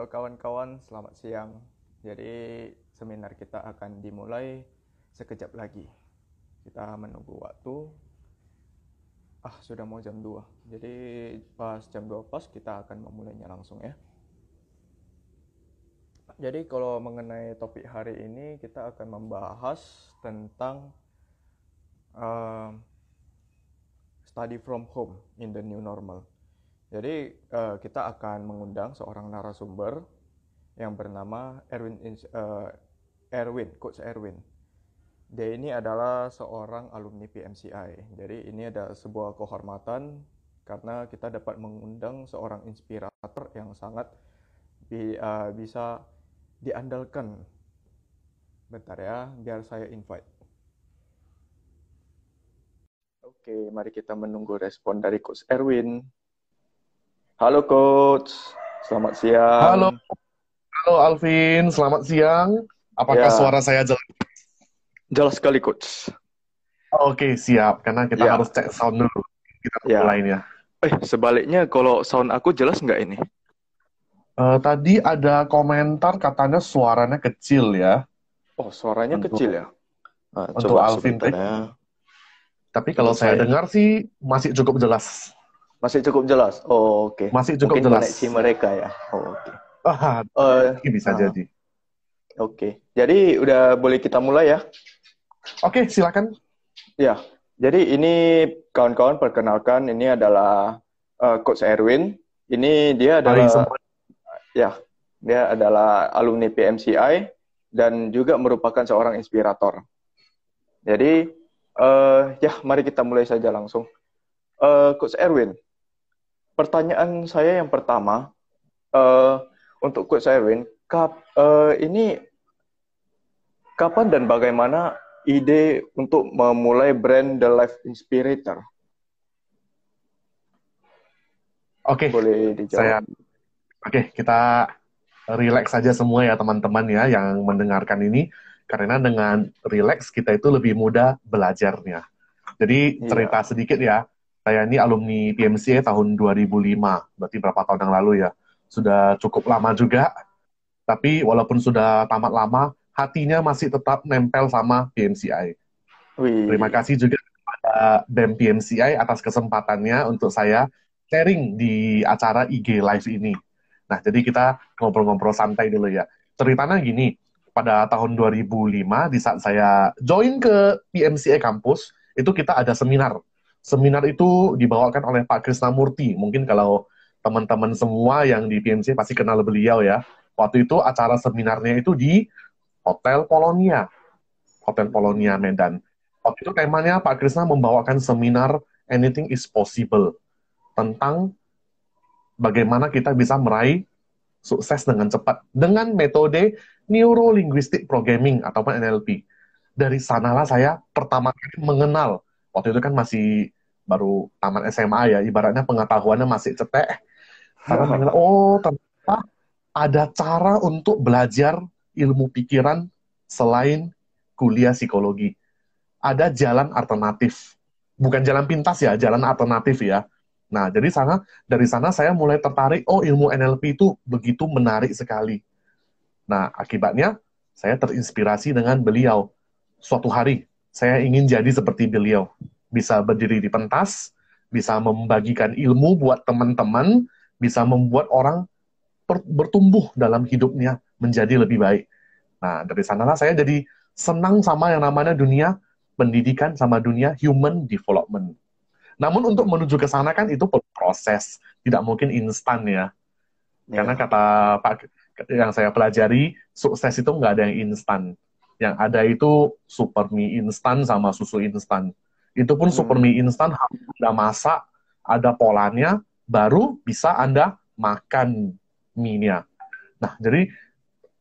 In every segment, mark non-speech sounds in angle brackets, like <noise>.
Halo kawan-kawan, selamat siang. Jadi seminar kita akan dimulai sekejap lagi. Kita menunggu waktu. Ah, sudah mau jam 2. Jadi pas jam 2 pas kita akan memulainya langsung ya. Jadi kalau mengenai topik hari ini kita akan membahas tentang uh, study from home in the new normal. Jadi uh, kita akan mengundang seorang narasumber yang bernama Erwin uh, Erwin, Coach Erwin. Dia ini adalah seorang alumni PMCI. Jadi ini ada sebuah kehormatan karena kita dapat mengundang seorang inspirator yang sangat bi uh, bisa diandalkan. Bentar ya, biar saya invite. Oke, mari kita menunggu respon dari Coach Erwin. Halo Coach, selamat siang. Halo, halo Alvin, selamat siang. Apakah ya. suara saya jelas? Jelas sekali Coach. Oke, siap. Karena kita ya. harus cek sound dulu. Kita ya. mulainya. Eh, sebaliknya kalau sound aku jelas nggak ini? Uh, tadi ada komentar katanya suaranya kecil ya. Oh, suaranya untuk, kecil ya? Nah, untuk coba Alvin Tapi kalau saya, saya dengar sih masih cukup jelas. Masih cukup jelas. Oh, oke. Okay. Masih cukup Mungkin jelas. Koneksi mereka ya. Oh, oke. Okay. Ah, uh, bisa uh, jadi. Oke. Okay. Jadi udah boleh kita mulai ya? Oke, okay, silakan. Ya. Jadi ini kawan-kawan perkenalkan ini adalah uh, Coach Erwin. Ini dia adalah ya, dia adalah alumni PMCI dan juga merupakan seorang inspirator. Jadi uh, ya, mari kita mulai saja langsung. Uh, Coach Erwin, pertanyaan saya yang pertama uh, untuk Coach Erwin, kap, uh, ini kapan dan bagaimana ide untuk memulai brand The Life Inspirator? Oke, okay. boleh dijawab. Saya, oke okay, kita relax saja semua ya teman-teman ya yang mendengarkan ini, karena dengan relax kita itu lebih mudah belajarnya. Jadi cerita yeah. sedikit ya saya ini alumni PMC tahun 2005, berarti berapa tahun yang lalu ya. Sudah cukup lama juga, tapi walaupun sudah tamat lama, hatinya masih tetap nempel sama PMCI. Wih. Terima kasih juga kepada BEM PMCI atas kesempatannya untuk saya sharing di acara IG Live ini. Nah, jadi kita ngobrol-ngobrol santai dulu ya. Ceritanya gini, pada tahun 2005 di saat saya join ke PMCI kampus, itu kita ada seminar Seminar itu dibawakan oleh Pak Krisnamurti. Mungkin kalau teman-teman semua yang di PMC pasti kenal beliau ya. Waktu itu acara seminarnya itu di Hotel Polonia. Hotel Polonia Medan. Waktu itu temanya Pak Krisna membawakan seminar Anything is Possible tentang bagaimana kita bisa meraih sukses dengan cepat dengan metode Neuro Linguistic Programming ataupun NLP. Dari sanalah saya pertama kali mengenal waktu itu kan masih baru taman SMA ya, ibaratnya pengetahuannya masih cetek. Karena mengenal, oh ternyata ada cara untuk belajar ilmu pikiran selain kuliah psikologi. Ada jalan alternatif. Bukan jalan pintas ya, jalan alternatif ya. Nah, jadi sana dari sana saya mulai tertarik, oh ilmu NLP itu begitu menarik sekali. Nah, akibatnya saya terinspirasi dengan beliau. Suatu hari saya ingin jadi seperti beliau. Bisa berdiri di pentas, bisa membagikan ilmu buat teman-teman, bisa membuat orang bertumbuh dalam hidupnya menjadi lebih baik. Nah, dari sanalah saya jadi senang sama yang namanya dunia pendidikan sama dunia human development. Namun untuk menuju ke sana kan itu proses, tidak mungkin instan ya. Yeah. Karena kata Pak yang saya pelajari, sukses itu nggak ada yang instan yang ada itu super mie instan sama susu instan. Itu pun hmm. super mie instan harus ada masak, ada polanya, baru bisa Anda makan mie-nya. Nah, jadi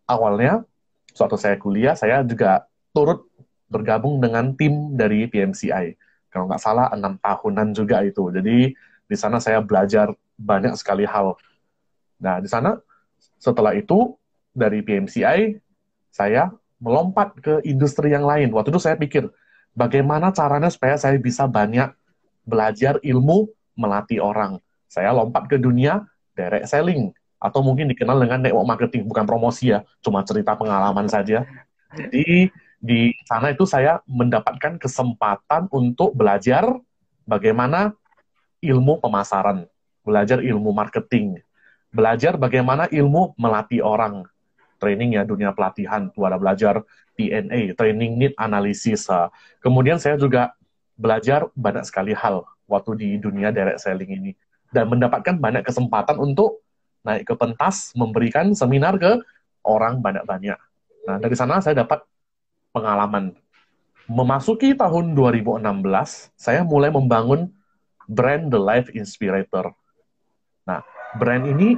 awalnya suatu saya kuliah, saya juga turut bergabung dengan tim dari PMCI. Kalau nggak salah, enam tahunan juga itu. Jadi di sana saya belajar banyak sekali hal. Nah, di sana setelah itu dari PMCI, saya melompat ke industri yang lain. Waktu itu saya pikir, bagaimana caranya supaya saya bisa banyak belajar ilmu melatih orang. Saya lompat ke dunia direct selling. atau mungkin dikenal dengan network marketing, bukan promosi ya, cuma cerita pengalaman saja. Jadi di sana itu saya mendapatkan kesempatan untuk belajar bagaimana ilmu pemasaran, belajar ilmu marketing, belajar bagaimana ilmu melatih orang, training ya dunia pelatihan, tuh ada belajar TNA, training need analysis. Kemudian saya juga belajar banyak sekali hal waktu di dunia direct selling ini dan mendapatkan banyak kesempatan untuk naik ke pentas, memberikan seminar ke orang banyak-banyak. Nah, dari sana saya dapat pengalaman. Memasuki tahun 2016, saya mulai membangun brand The Life Inspirator. Nah, brand ini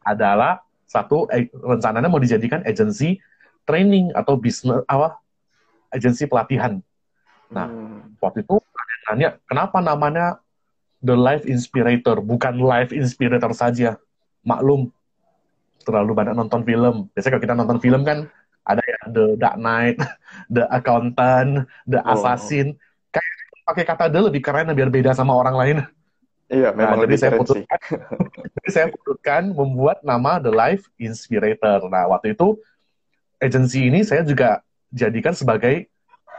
adalah satu eh, rencananya mau dijadikan agensi training atau bisnis apa agensi pelatihan. Nah, hmm. waktu itu nanya kenapa namanya The Life Inspirator, bukan Life Inspirator saja. Maklum, terlalu banyak nonton film. Biasanya kalau kita nonton film kan ada ya The Dark Knight, <laughs> The Accountant, The oh. Assassin. Kayak pakai kata The lebih keren biar beda sama orang lain. Iya, nah, memang nah, lebih saya putuskan, <laughs> jadi saya putuskan membuat nama The Life Inspirator. Nah, waktu itu agensi ini saya juga jadikan sebagai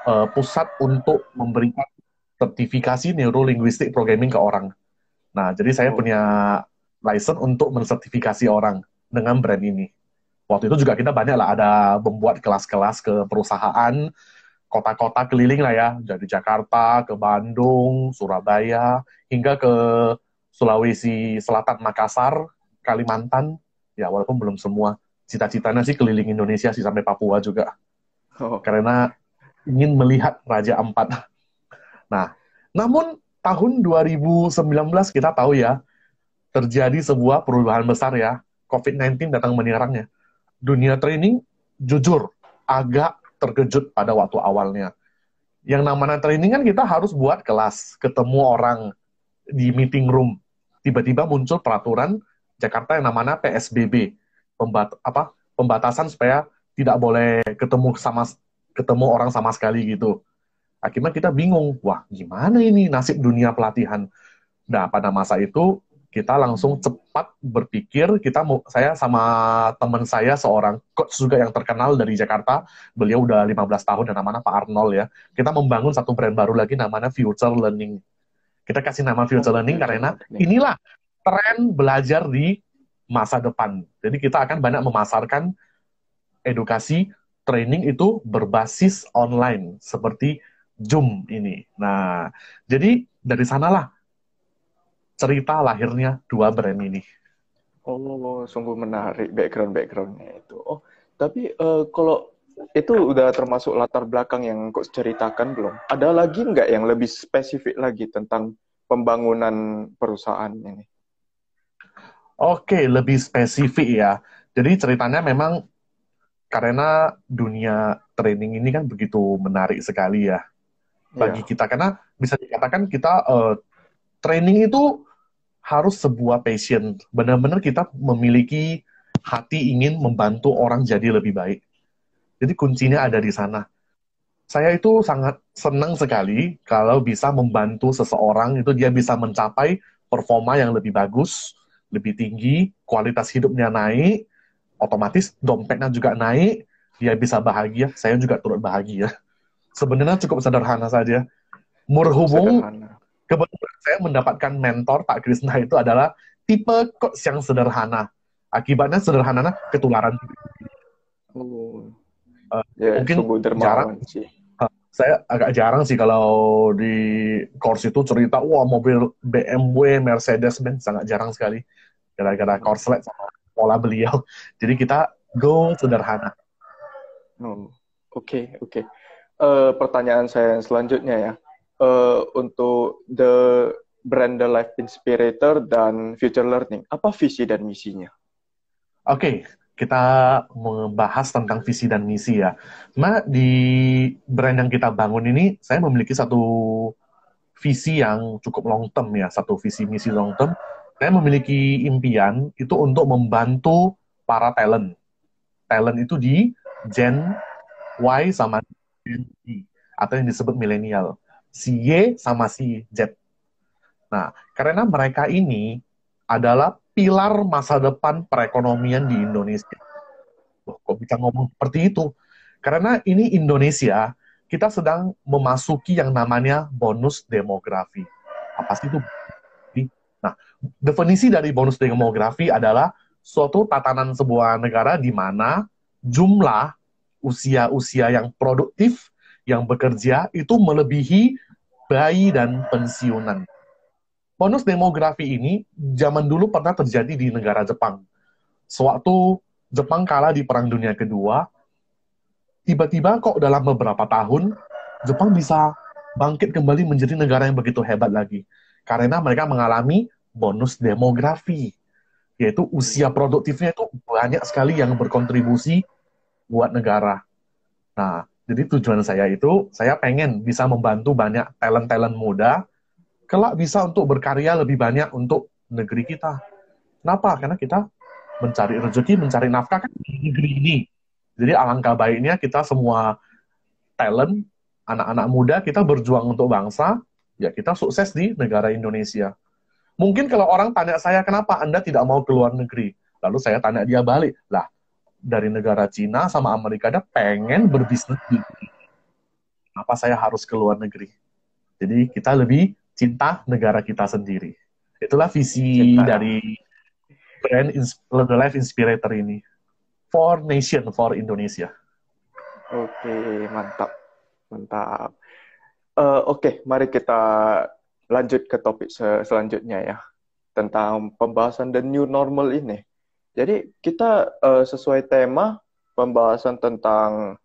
uh, pusat untuk memberikan sertifikasi neurolinguistik programming ke orang. Nah, jadi saya oh. punya license untuk mensertifikasi orang dengan brand ini. Waktu itu juga kita banyak lah ada membuat kelas-kelas ke perusahaan, kota-kota keliling lah ya, dari Jakarta ke Bandung, Surabaya, hingga ke Sulawesi Selatan, Makassar, Kalimantan. Ya, walaupun belum semua. Cita-citanya sih keliling Indonesia sih sampai Papua juga. Oh. Karena ingin melihat Raja Ampat. Nah, namun tahun 2019 kita tahu ya, terjadi sebuah perubahan besar ya. COVID-19 datang menyerangnya. Dunia training, jujur, agak terkejut pada waktu awalnya. Yang namanya training kan kita harus buat kelas, ketemu orang di meeting room. Tiba-tiba muncul peraturan Jakarta yang namanya PSBB, pembat apa pembatasan supaya tidak boleh ketemu sama ketemu orang sama sekali gitu. Akhirnya kita bingung, wah gimana ini nasib dunia pelatihan. Nah, pada masa itu kita langsung cepat berpikir, kita mau saya sama teman saya seorang coach juga yang terkenal dari Jakarta, beliau udah 15 tahun dan namanya Pak Arnold ya. Kita membangun satu brand baru lagi namanya Future Learning. Kita kasih nama Future oh, Learning karena inilah tren belajar di masa depan. Jadi kita akan banyak memasarkan edukasi training itu berbasis online seperti Zoom ini. Nah, jadi dari sanalah cerita lahirnya dua brand ini. Oh, sungguh menarik background-backgroundnya itu. Oh, tapi uh, kalau itu udah termasuk latar belakang yang kok ceritakan belum? Ada lagi nggak yang lebih spesifik lagi tentang pembangunan perusahaan ini? Oke, lebih spesifik ya. Jadi ceritanya memang karena dunia training ini kan begitu menarik sekali ya bagi yeah. kita karena bisa dikatakan kita uh, training itu harus sebuah passion. Benar-benar kita memiliki hati ingin membantu orang jadi lebih baik. Jadi kuncinya ada di sana. Saya itu sangat senang sekali kalau bisa membantu seseorang itu dia bisa mencapai performa yang lebih bagus, lebih tinggi, kualitas hidupnya naik, otomatis dompetnya juga naik, dia bisa bahagia, saya juga turut bahagia sebenarnya cukup sederhana saja. Berhubung kebetulan saya mendapatkan mentor Pak Krisna itu adalah tipe coach yang sederhana. Akibatnya sederhana ketularan. Oh. Uh, ya, mungkin jarang sih. Uh, saya agak jarang sih kalau di course itu cerita wah mobil BMW, Mercedes Benz sangat jarang sekali gara-gara korslet sama pola beliau. <laughs> Jadi kita go sederhana. Oh, oke okay, oke. Okay uh, pertanyaan saya yang selanjutnya ya. Uh, untuk the brand the life inspirator dan future learning, apa visi dan misinya? Oke, okay, kita membahas tentang visi dan misi ya. Nah, di brand yang kita bangun ini, saya memiliki satu visi yang cukup long term ya, satu visi misi long term. Saya memiliki impian itu untuk membantu para talent. Talent itu di Gen Y sama atau yang disebut milenial. Si Y sama si Z. Nah, karena mereka ini adalah pilar masa depan perekonomian di Indonesia. Loh, kok bisa ngomong seperti itu? Karena ini Indonesia, kita sedang memasuki yang namanya bonus demografi. Apa sih itu? Nah, definisi dari bonus demografi adalah suatu tatanan sebuah negara di mana jumlah usia-usia yang produktif, yang bekerja, itu melebihi bayi dan pensiunan. Bonus demografi ini zaman dulu pernah terjadi di negara Jepang. Sewaktu Jepang kalah di Perang Dunia Kedua, tiba-tiba kok dalam beberapa tahun Jepang bisa bangkit kembali menjadi negara yang begitu hebat lagi. Karena mereka mengalami bonus demografi, yaitu usia produktifnya itu banyak sekali yang berkontribusi buat negara. Nah, jadi tujuan saya itu, saya pengen bisa membantu banyak talent-talent muda, kelak bisa untuk berkarya lebih banyak untuk negeri kita. Kenapa? Karena kita mencari rezeki, mencari nafkah kan di negeri ini. Jadi alangkah baiknya kita semua talent, anak-anak muda, kita berjuang untuk bangsa, ya kita sukses di negara Indonesia. Mungkin kalau orang tanya saya, kenapa Anda tidak mau keluar negeri? Lalu saya tanya dia balik, lah dari negara Cina sama Amerika ada pengen berbisnis di Kenapa saya harus keluar negeri? Jadi kita lebih cinta negara kita sendiri. Itulah visi cinta. dari brand The Life Inspirator ini. For Nation, for Indonesia. Oke, mantap. Mantap. Uh, Oke, okay, mari kita lanjut ke topik se selanjutnya ya tentang pembahasan the new normal ini. Jadi kita uh, sesuai tema pembahasan tentang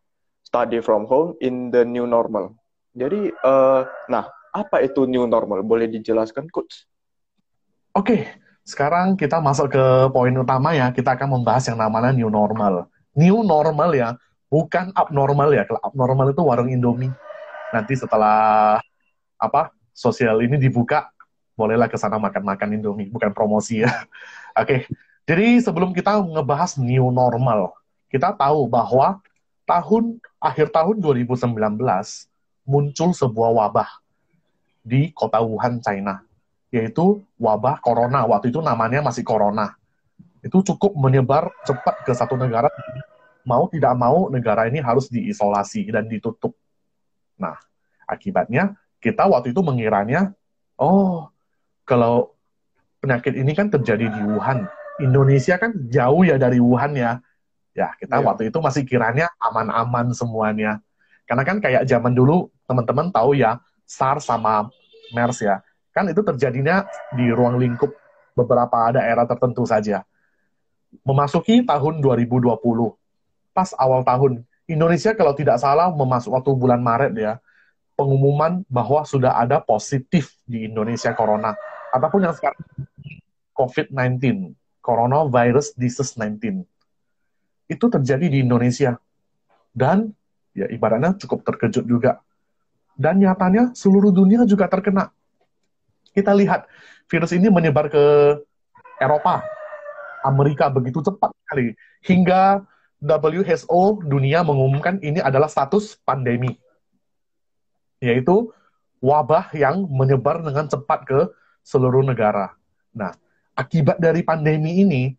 study from home in the new normal. Jadi, uh, nah apa itu new normal? Boleh dijelaskan, Coach? Oke, sekarang kita masuk ke poin utama ya. Kita akan membahas yang namanya new normal. New normal ya, bukan abnormal ya. Kalau abnormal itu warung Indomie. Nanti setelah apa sosial ini dibuka, bolehlah ke sana makan-makan Indomie, bukan promosi ya. <laughs> Oke, okay. Jadi sebelum kita ngebahas new normal, kita tahu bahwa tahun akhir tahun 2019 muncul sebuah wabah di kota Wuhan, China, yaitu wabah corona. Waktu itu namanya masih corona. Itu cukup menyebar cepat ke satu negara. Mau tidak mau negara ini harus diisolasi dan ditutup. Nah, akibatnya kita waktu itu mengiranya, oh, kalau penyakit ini kan terjadi di Wuhan, Indonesia kan jauh ya dari Wuhan ya. Ya, kita yeah. waktu itu masih kiranya aman-aman semuanya. Karena kan kayak zaman dulu, teman-teman tahu ya, SARS sama MERS ya. Kan itu terjadinya di ruang lingkup beberapa daerah tertentu saja. Memasuki tahun 2020, pas awal tahun, Indonesia kalau tidak salah memasuk waktu bulan Maret ya, pengumuman bahwa sudah ada positif di Indonesia corona ataupun yang sekarang COVID-19, coronavirus disease 19. Itu terjadi di Indonesia. Dan ya ibaratnya cukup terkejut juga. Dan nyatanya seluruh dunia juga terkena. Kita lihat virus ini menyebar ke Eropa, Amerika begitu cepat sekali. Hingga WHO dunia mengumumkan ini adalah status pandemi yaitu wabah yang menyebar dengan cepat ke seluruh negara. Nah, akibat dari pandemi ini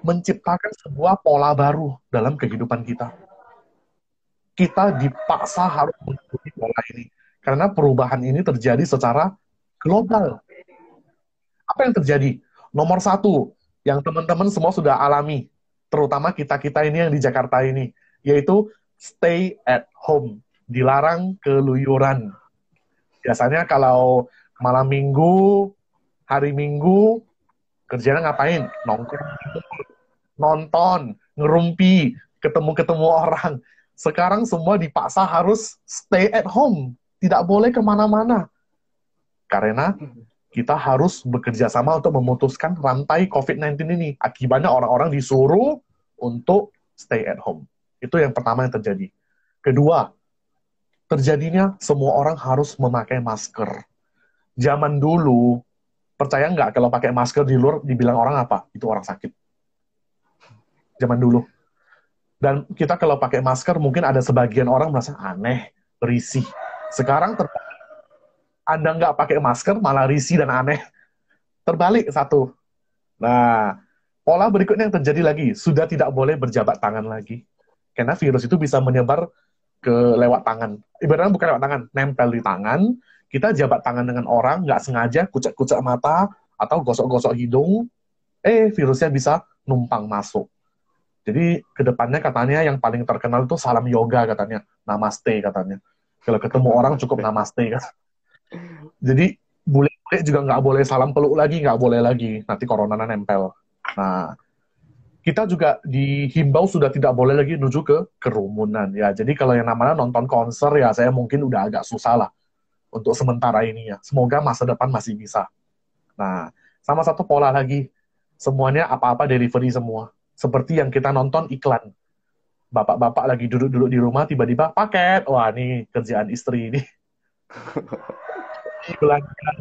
menciptakan sebuah pola baru dalam kehidupan kita. Kita dipaksa harus mengikuti pola ini karena perubahan ini terjadi secara global. Apa yang terjadi? Nomor satu, yang teman-teman semua sudah alami, terutama kita-kita ini yang di Jakarta ini, yaitu stay at home dilarang keluyuran. Biasanya kalau malam minggu, hari minggu, kerjanya ngapain? Nongkrong, nonton, ngerumpi, ketemu-ketemu orang. Sekarang semua dipaksa harus stay at home, tidak boleh ke mana-mana. Karena kita harus bekerja sama untuk memutuskan rantai COVID-19 ini. Akibatnya orang-orang disuruh untuk stay at home. Itu yang pertama yang terjadi. Kedua, terjadinya semua orang harus memakai masker. Zaman dulu, percaya nggak kalau pakai masker di luar dibilang orang apa? Itu orang sakit. Zaman dulu. Dan kita kalau pakai masker mungkin ada sebagian orang merasa aneh, risih. Sekarang ter Anda nggak pakai masker malah risih dan aneh. Terbalik satu. Nah, pola berikutnya yang terjadi lagi, sudah tidak boleh berjabat tangan lagi. Karena virus itu bisa menyebar ke lewat tangan. Ibaratnya bukan lewat tangan, nempel di tangan, kita jabat tangan dengan orang, nggak sengaja kucek-kucek mata, atau gosok-gosok hidung, eh virusnya bisa numpang masuk. Jadi ke depannya katanya yang paling terkenal itu salam yoga katanya, namaste katanya. Kalau ketemu orang cukup namaste kan. Jadi bule-bule juga nggak boleh salam peluk lagi, nggak boleh lagi. Nanti corona nempel. Nah, kita juga dihimbau sudah tidak boleh lagi menuju ke kerumunan ya. Jadi kalau yang namanya nonton konser ya saya mungkin udah agak susah lah untuk sementara ini ya. Semoga masa depan masih bisa. Nah, sama satu pola lagi, semuanya apa-apa delivery semua seperti yang kita nonton iklan. Bapak-bapak lagi duduk-duduk di rumah, tiba-tiba paket. Wah, ini kerjaan istri ini. <laughs> Iklannya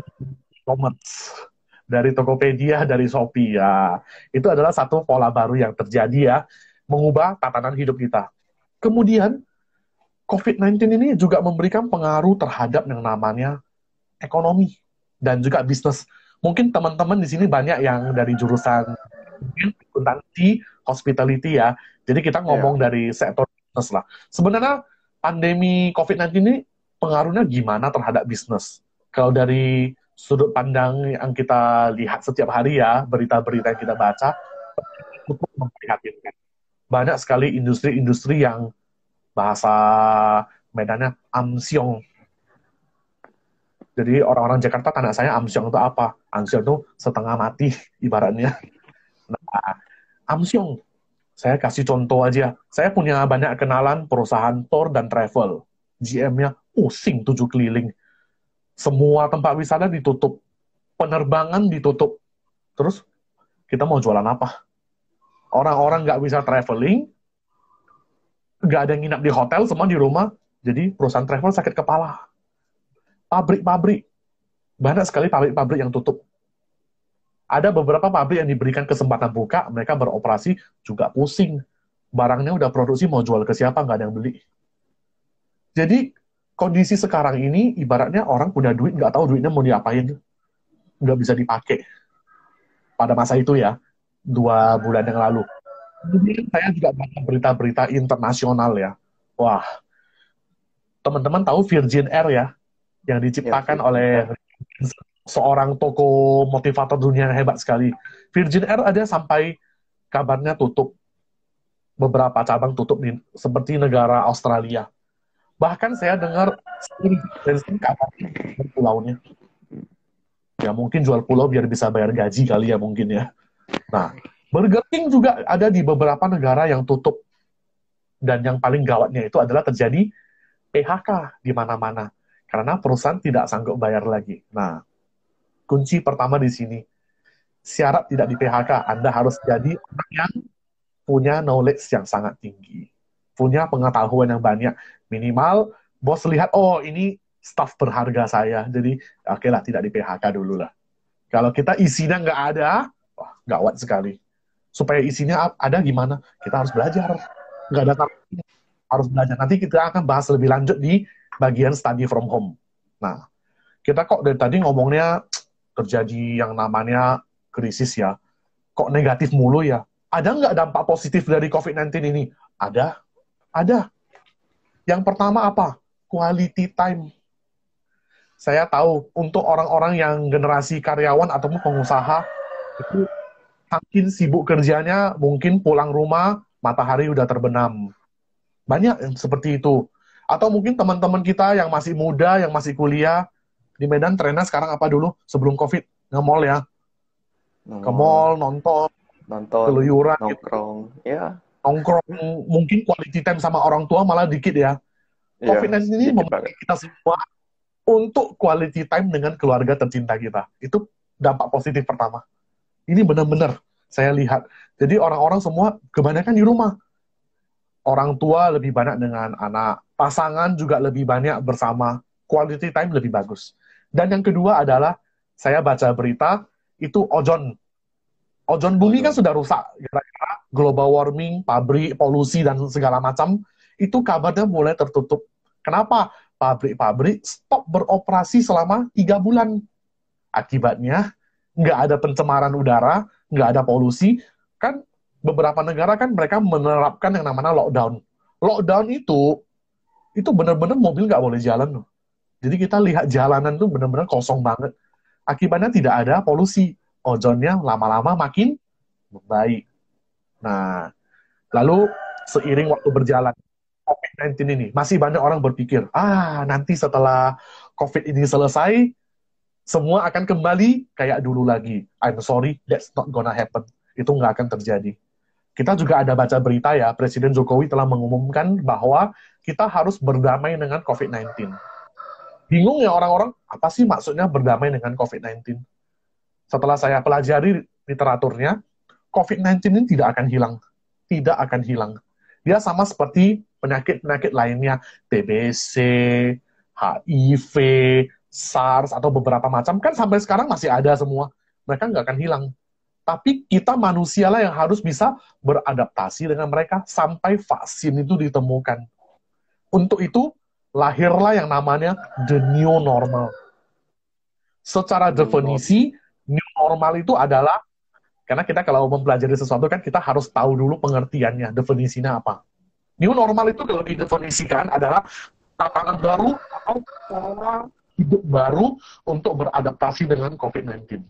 e-commerce. Dari Tokopedia, dari Shopee. Ya, itu adalah satu pola baru yang terjadi ya, mengubah tatanan hidup kita. Kemudian, COVID-19 ini juga memberikan pengaruh terhadap yang namanya ekonomi dan juga bisnis. Mungkin teman-teman di sini banyak yang dari jurusan akuntansi, hospitality ya. Jadi kita ngomong yeah. dari sektor bisnis lah. Sebenarnya pandemi COVID-19 ini pengaruhnya gimana terhadap bisnis? Kalau dari sudut pandang yang kita lihat setiap hari ya, berita-berita yang kita baca, cukup memprihatinkan. Banyak sekali industri-industri yang bahasa medannya amsyong. Jadi orang-orang Jakarta tanya saya amsyong itu apa? Amsyong itu setengah mati <laughs> ibaratnya. Nah, Amsyong, saya kasih contoh aja. Saya punya banyak kenalan perusahaan tour dan travel. GM-nya pusing tujuh keliling. Semua tempat wisata ditutup. Penerbangan ditutup. Terus kita mau jualan apa? Orang-orang nggak bisa traveling, nggak ada nginap di hotel, semua di rumah. Jadi perusahaan travel sakit kepala. Pabrik-pabrik, banyak sekali pabrik-pabrik yang tutup ada beberapa pabrik yang diberikan kesempatan buka, mereka beroperasi juga pusing. Barangnya udah produksi, mau jual ke siapa, nggak ada yang beli. Jadi, kondisi sekarang ini, ibaratnya orang punya duit, nggak tahu duitnya mau diapain. Nggak bisa dipakai. Pada masa itu ya, dua bulan yang lalu. Kemudian saya juga baca berita-berita internasional ya. Wah, teman-teman tahu Virgin Air ya, yang diciptakan ya, oleh seorang toko motivator dunia yang hebat sekali. Virgin Air ada sampai kabarnya tutup. Beberapa cabang tutup di, seperti negara Australia. Bahkan saya dengar Benson kabarnya pulaunya. Ya mungkin jual pulau biar bisa bayar gaji kali ya mungkin ya. Nah, Burger King juga ada di beberapa negara yang tutup. Dan yang paling gawatnya itu adalah terjadi PHK di mana-mana. Karena perusahaan tidak sanggup bayar lagi. Nah, kunci pertama di sini. Syarat tidak di PHK, Anda harus jadi orang yang punya knowledge yang sangat tinggi. Punya pengetahuan yang banyak. Minimal, bos lihat, oh ini staff berharga saya. Jadi, oke okay lah, tidak di PHK dulu lah. Kalau kita isinya nggak ada, wah, gawat sekali. Supaya isinya ada gimana? Kita harus belajar. Nggak ada harus belajar. Nanti kita akan bahas lebih lanjut di bagian study from home. Nah, kita kok dari tadi ngomongnya terjadi yang namanya krisis ya, kok negatif mulu ya? Ada nggak dampak positif dari COVID-19 ini? Ada, ada. Yang pertama apa? Quality time. Saya tahu untuk orang-orang yang generasi karyawan ataupun pengusaha itu makin sibuk kerjanya, mungkin pulang rumah matahari udah terbenam. Banyak yang seperti itu. Atau mungkin teman-teman kita yang masih muda, yang masih kuliah, di Medan trennya sekarang apa dulu sebelum COVID? Nge-mall ya. Ke mall, nonton, nonton, keluyuran, gitu. nongkrong, gitu. ya. Nongkrong, mungkin quality time sama orang tua malah dikit ya. Iya, COVID-19 ini membuat kita semua untuk quality time dengan keluarga tercinta kita. Itu dampak positif pertama. Ini benar-benar saya lihat. Jadi orang-orang semua kebanyakan di rumah. Orang tua lebih banyak dengan anak, pasangan juga lebih banyak bersama, quality time lebih bagus. Dan yang kedua adalah saya baca berita itu ozon. Ozon bumi kan sudah rusak gara-gara global warming, pabrik, polusi dan segala macam. Itu kabarnya mulai tertutup. Kenapa? Pabrik-pabrik stop beroperasi selama tiga bulan. Akibatnya nggak ada pencemaran udara, nggak ada polusi, kan beberapa negara kan mereka menerapkan yang namanya lockdown. Lockdown itu itu benar-benar mobil nggak boleh jalan loh. Jadi kita lihat jalanan tuh benar-benar kosong banget. Akibatnya tidak ada polusi. Ozonnya lama-lama makin baik. Nah, lalu seiring waktu berjalan, COVID-19 ini, masih banyak orang berpikir, ah nanti setelah COVID ini selesai, semua akan kembali kayak dulu lagi. I'm sorry, that's not gonna happen. Itu nggak akan terjadi. Kita juga ada baca berita ya, Presiden Jokowi telah mengumumkan bahwa kita harus berdamai dengan COVID-19 bingung ya orang-orang, apa sih maksudnya berdamai dengan COVID-19? Setelah saya pelajari literaturnya, COVID-19 ini tidak akan hilang. Tidak akan hilang. Dia sama seperti penyakit-penyakit lainnya, TBC, HIV, SARS, atau beberapa macam, kan sampai sekarang masih ada semua. Mereka nggak akan hilang. Tapi kita manusia lah yang harus bisa beradaptasi dengan mereka sampai vaksin itu ditemukan. Untuk itu, lahirlah yang namanya the new normal. Secara definisi, new normal itu adalah karena kita kalau mempelajari sesuatu kan kita harus tahu dulu pengertiannya, definisinya apa. New normal itu kalau didefinisikan adalah tatanan baru atau pola hidup baru untuk beradaptasi dengan COVID-19.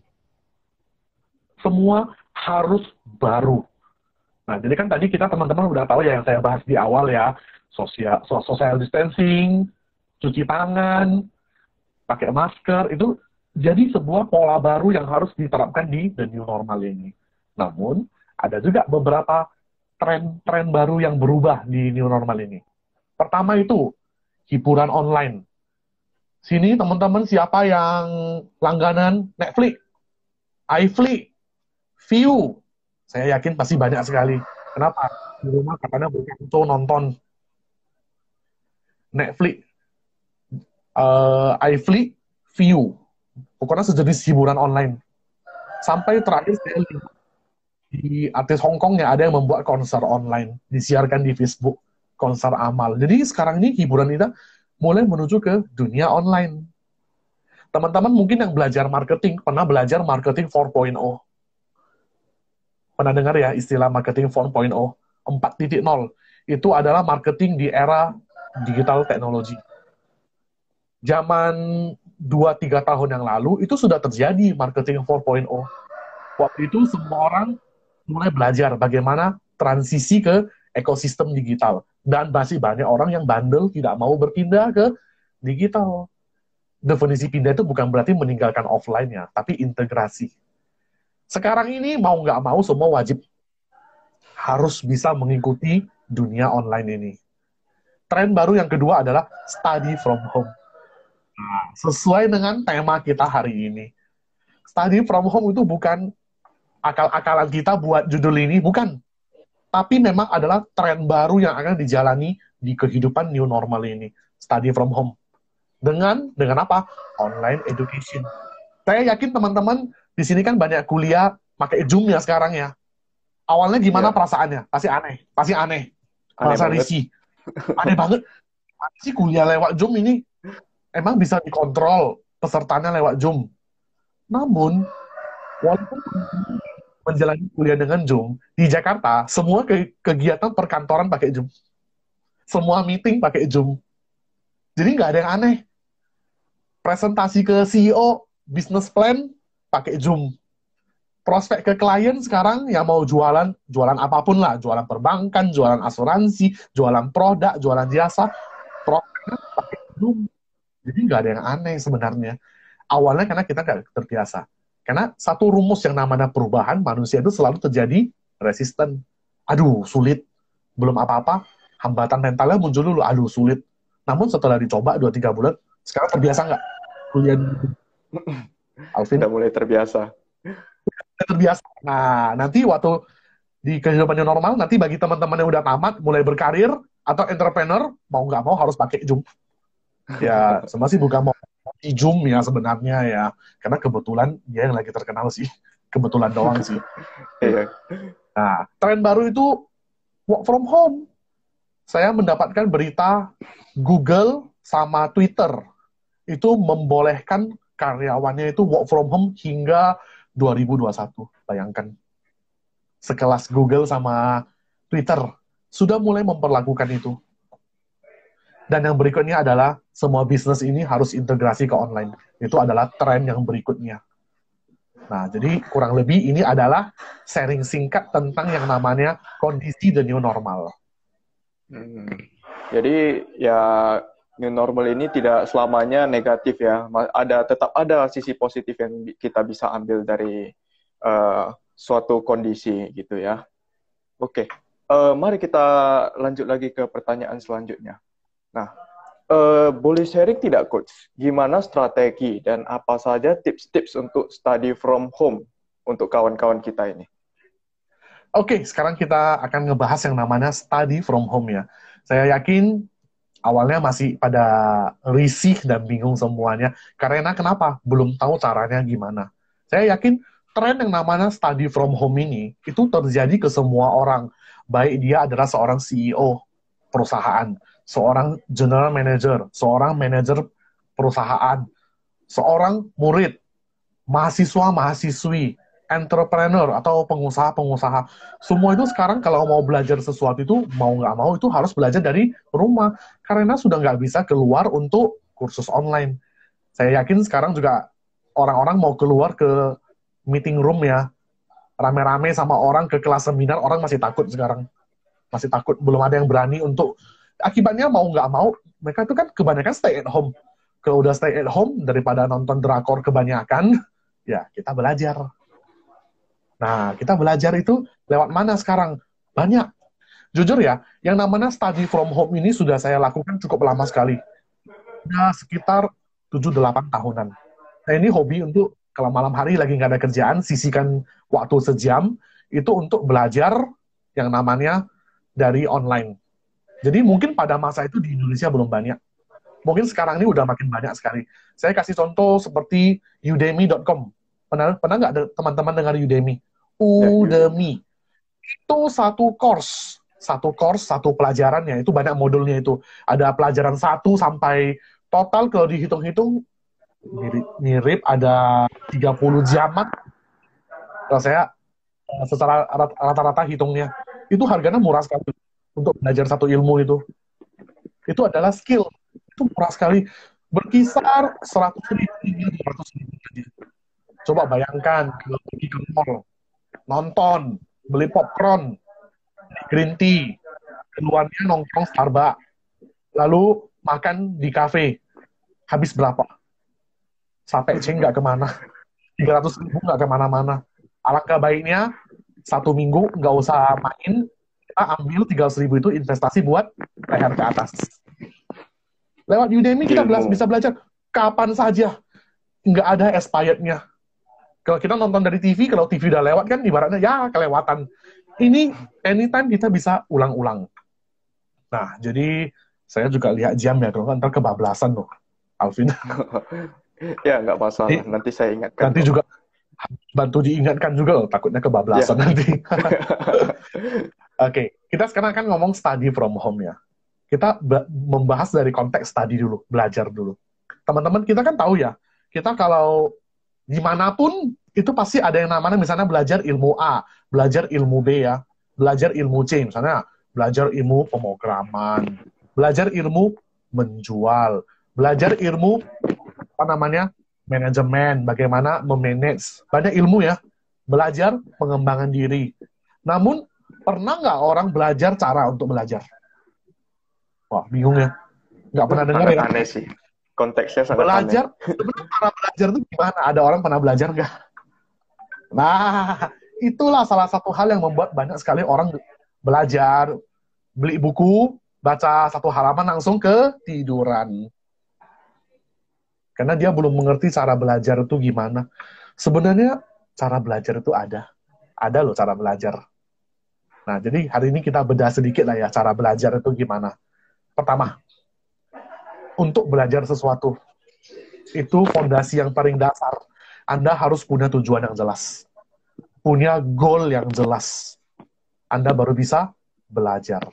Semua harus baru. Nah, jadi kan tadi kita teman-teman udah tahu ya yang saya bahas di awal ya, sosial social distancing, cuci tangan, pakai masker itu jadi sebuah pola baru yang harus diterapkan di the new normal ini. Namun ada juga beberapa tren-tren baru yang berubah di new normal ini. Pertama itu hiburan online. Sini teman-teman siapa yang langganan Netflix, iFlix, View, saya yakin pasti banyak sekali. Kenapa? Di rumah katanya berkantor nonton Netflix, uh, iFlix, View. Pokoknya sejenis hiburan online. Sampai terakhir saya lihat di artis Hong Kong ya ada yang membuat konser online, disiarkan di Facebook, konser amal. Jadi sekarang ini hiburan kita mulai menuju ke dunia online. Teman-teman mungkin yang belajar marketing, pernah belajar marketing 4.0. Pernah dengar ya istilah marketing 4.0? 4.0. Itu adalah marketing di era digital teknologi. Zaman 2-3 tahun yang lalu itu sudah terjadi marketing 4.0. Waktu itu semua orang mulai belajar bagaimana transisi ke ekosistem digital. Dan masih banyak orang yang bandel tidak mau berpindah ke digital. Definisi pindah itu bukan berarti meninggalkan offline ya, tapi integrasi. Sekarang ini mau nggak mau semua wajib harus bisa mengikuti dunia online ini tren baru yang kedua adalah study from home. Nah, sesuai dengan tema kita hari ini. Study from home itu bukan akal-akalan kita buat judul ini, bukan. Tapi memang adalah tren baru yang akan dijalani di kehidupan new normal ini. Study from home. Dengan dengan apa? Online education. Saya yakin teman-teman di sini kan banyak kuliah pakai Zoom ya sekarang ya. Awalnya gimana yeah. perasaannya? Pasti aneh, pasti aneh. aneh Merasa risih <laughs> aneh banget sih kuliah lewat Zoom ini emang bisa dikontrol pesertanya lewat Zoom namun walaupun menjalani kuliah dengan Zoom di Jakarta semua ke kegiatan perkantoran pakai Zoom semua meeting pakai Zoom jadi nggak ada yang aneh presentasi ke CEO business plan pakai Zoom prospek ke klien sekarang yang mau jualan, jualan apa pun lah, jualan perbankan, jualan asuransi, jualan produk, jualan jasa, pakai Zoom. Jadi nggak ada yang aneh sebenarnya. Awalnya karena kita nggak terbiasa. Karena satu rumus yang namanya perubahan, manusia itu selalu terjadi resisten. Aduh, sulit. Belum apa-apa, hambatan mentalnya muncul dulu. Aduh, sulit. Namun setelah dicoba 2-3 bulan, sekarang terbiasa nggak? Kuliah <laughs> Alvin? Tidak mulai terbiasa terbiasa. Nah, nanti waktu di kehidupan yang normal, nanti bagi teman-teman yang udah tamat, mulai berkarir, atau entrepreneur, mau nggak mau harus pakai Zoom. Ya, semua sih bukan mau di Zoom ya sebenarnya ya. Karena kebetulan dia yang lagi terkenal sih. <laughs> Kebetulan doang sih. Iya. nah, tren baru itu work from home. Saya mendapatkan berita Google sama Twitter itu membolehkan karyawannya itu work from home hingga 2021. Bayangkan. sekelas Google sama Twitter sudah mulai memperlakukan itu. Dan yang berikutnya adalah semua bisnis ini harus integrasi ke online. Itu adalah tren yang berikutnya. Nah, jadi kurang lebih ini adalah sharing singkat tentang yang namanya kondisi the new normal. Hmm. Jadi ya new normal ini tidak selamanya negatif ya. Ada tetap ada sisi positif yang kita bisa ambil dari uh, suatu kondisi gitu ya. Oke, okay. uh, eh, mari kita lanjut lagi ke pertanyaan selanjutnya. Nah, uh, boleh sharing tidak coach? Gimana strategi dan apa saja tips-tips untuk study from home untuk kawan-kawan kita ini? Oke, okay, sekarang kita akan ngebahas yang namanya study from home ya. Saya yakin awalnya masih pada risih dan bingung semuanya. Karena kenapa? Belum tahu caranya gimana. Saya yakin tren yang namanya study from home ini itu terjadi ke semua orang. Baik dia adalah seorang CEO perusahaan, seorang general manager, seorang manajer perusahaan, seorang murid, mahasiswa, mahasiswi, entrepreneur atau pengusaha-pengusaha. Semua itu sekarang kalau mau belajar sesuatu itu mau nggak mau itu harus belajar dari rumah karena sudah nggak bisa keluar untuk kursus online. Saya yakin sekarang juga orang-orang mau keluar ke meeting room ya rame-rame sama orang ke kelas seminar orang masih takut sekarang masih takut belum ada yang berani untuk akibatnya mau nggak mau mereka itu kan kebanyakan stay at home. Kalau udah stay at home daripada nonton drakor kebanyakan <laughs> ya kita belajar. Nah kita belajar itu lewat mana sekarang? Banyak. Jujur ya yang namanya study from home ini sudah saya lakukan cukup lama sekali. Ya sekitar 7-8 tahunan. Nah ini hobi untuk kalau malam hari lagi nggak ada kerjaan sisihkan waktu sejam itu untuk belajar yang namanya dari online jadi mungkin pada masa itu di Indonesia belum banyak. Mungkin sekarang ini udah makin banyak sekali. Saya kasih contoh seperti udemy.com. Pernah pernah nggak teman-teman dengar Udemy? Udemy. Itu satu course, satu course, satu pelajaran ya. Itu banyak modulnya itu. Ada pelajaran satu sampai total kalau dihitung-hitung mirip, mirip ada 30 jaman. Kalau saya secara rata-rata hitungnya itu harganya murah sekali untuk belajar satu ilmu itu. Itu adalah skill. Itu murah sekali. Berkisar 100 ribu hingga 200 ribu saja. Coba bayangkan kalau pergi ke mall, nonton, beli popcorn, green tea, keluarnya nongkrong Starbucks, lalu makan di kafe, habis berapa? Sampai ceng nggak ke mana, <laughs> 300 ribu nggak ke mana-mana. Alangkah baiknya satu minggu nggak usah main, kita ambil 300 ribu itu investasi buat leher ke atas. Lewat Udemy kita bela bisa belajar kapan saja. Nggak ada expirednya. Kalau kita nonton dari TV, kalau TV udah lewat kan ibaratnya ya kelewatan. Ini anytime kita bisa ulang-ulang. Nah, jadi saya juga lihat jam ya, kalau ntar kebablasan loh, Alvin. <laughs> ya, nggak masalah. Nanti saya ingatkan. Nanti juga bantu diingatkan juga loh, takutnya kebablasan ya. nanti. <laughs> okay. kita sekarang akan ngomong study from home ya. Kita membahas dari konteks study dulu, belajar dulu. Teman-teman kita kan tahu ya, kita kalau di mana pun itu pasti ada yang namanya misalnya belajar ilmu A, belajar ilmu B ya, belajar ilmu C, misalnya belajar ilmu pemrograman, belajar ilmu menjual, belajar ilmu apa namanya manajemen, bagaimana memanage, banyak ilmu ya, belajar pengembangan diri. Namun Pernah nggak orang belajar cara untuk belajar? Wah, bingung ya. Nggak pernah dengar ya? Aneh sih. Konteksnya sangat belajar, aneh. Belajar, cara belajar itu gimana? Ada orang pernah belajar nggak? Nah, itulah salah satu hal yang membuat banyak sekali orang belajar, beli buku, baca satu halaman langsung ke tiduran. Karena dia belum mengerti cara belajar itu gimana. Sebenarnya cara belajar itu ada. Ada loh cara belajar. Nah, jadi hari ini kita bedah sedikit lah ya cara belajar itu gimana. Pertama, untuk belajar sesuatu, itu fondasi yang paling dasar. Anda harus punya tujuan yang jelas. Punya goal yang jelas. Anda baru bisa belajar.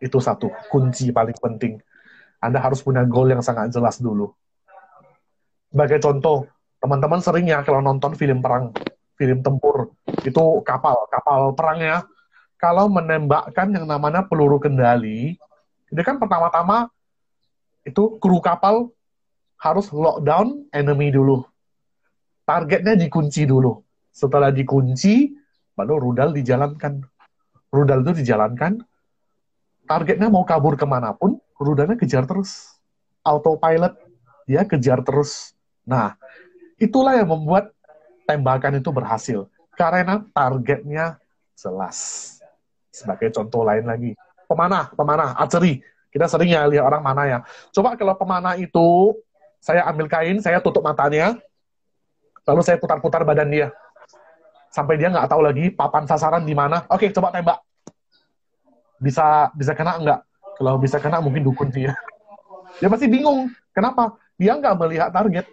Itu satu, kunci paling penting. Anda harus punya goal yang sangat jelas dulu. Sebagai contoh, teman-teman sering ya kalau nonton film perang, film tempur. Itu kapal kapal perangnya. Kalau menembakkan yang namanya peluru kendali itu kan pertama-tama itu kru kapal harus lockdown enemy dulu. Targetnya dikunci dulu. Setelah dikunci baru rudal dijalankan. Rudal itu dijalankan. Targetnya mau kabur ke mana pun rudalnya kejar terus. Autopilot dia kejar terus. Nah itulah yang membuat tembakan itu berhasil karena targetnya jelas. Sebagai contoh lain lagi, pemanah, pemanah, archery. Kita sering ya lihat orang mana ya. Coba kalau pemanah itu saya ambil kain, saya tutup matanya, lalu saya putar-putar badan dia sampai dia nggak tahu lagi papan sasaran di mana. Oke, coba tembak. Bisa bisa kena nggak? Kalau bisa kena mungkin dukun dia. Dia pasti bingung. Kenapa? Dia nggak melihat target,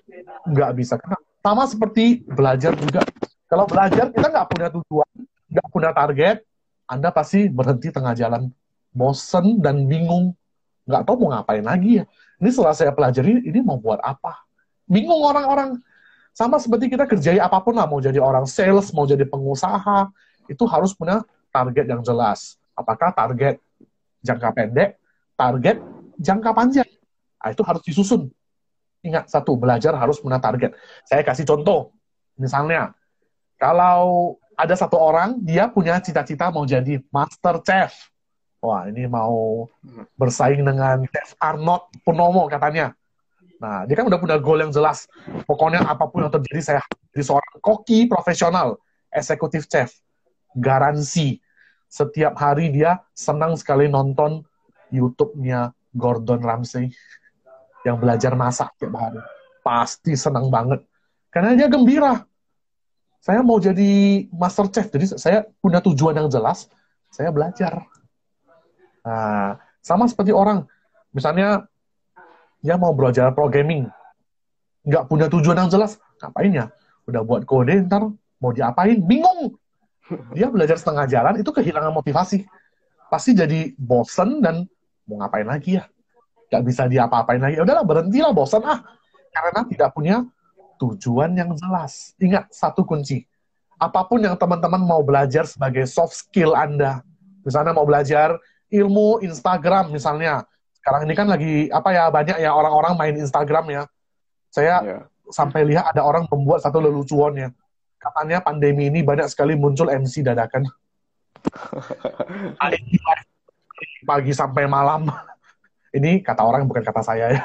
nggak bisa kena. Sama seperti belajar juga. Kalau belajar kita nggak punya tujuan, nggak punya target, Anda pasti berhenti tengah jalan, bosen dan bingung, nggak tahu mau ngapain lagi ya. Ini setelah saya pelajari, ini mau buat apa? Bingung orang-orang. Sama seperti kita kerjai apa pun lah, mau jadi orang sales, mau jadi pengusaha, itu harus punya target yang jelas. Apakah target jangka pendek, target jangka panjang. Nah, itu harus disusun. Ingat satu, belajar harus punya target. Saya kasih contoh. Misalnya, kalau ada satu orang, dia punya cita-cita mau jadi master chef. Wah, ini mau bersaing dengan chef Arnold Punomo katanya. Nah, dia kan udah punya goal yang jelas. Pokoknya apa pun yang terjadi, saya jadi seorang koki profesional, eksekutif chef. Garansi. Setiap hari dia senang sekali nonton YouTube-nya Gordon Ramsay yang belajar masak tiap hari. Pasti senang banget. Karena dia gembira. Saya mau jadi master chef, jadi saya punya tujuan yang jelas, saya belajar. Nah, sama seperti orang, misalnya dia mau belajar programming, nggak punya tujuan yang jelas, ngapain ya? Udah buat kode, ntar mau diapain? Bingung. Dia belajar setengah jalan, itu kehilangan motivasi. Pasti jadi bosen dan mau ngapain lagi ya? Nggak bisa diapa-apain lagi. Ya udahlah berhentilah bosan ah. Karena tidak punya tujuan yang jelas. Ingat satu kunci. Apa pun yang teman-teman mau belajar sebagai soft skill Anda. Misalnya mau belajar ilmu Instagram misalnya. Sekarang ini kan lagi apa ya banyak ya orang-orang main Instagram ya. Saya yeah. sampai lihat ada orang membuat satu lelucuan ya. Katanya pandemi ini banyak sekali muncul MC dadakan. <laughs> pagi sampai malam ini kata orang bukan kata saya ya.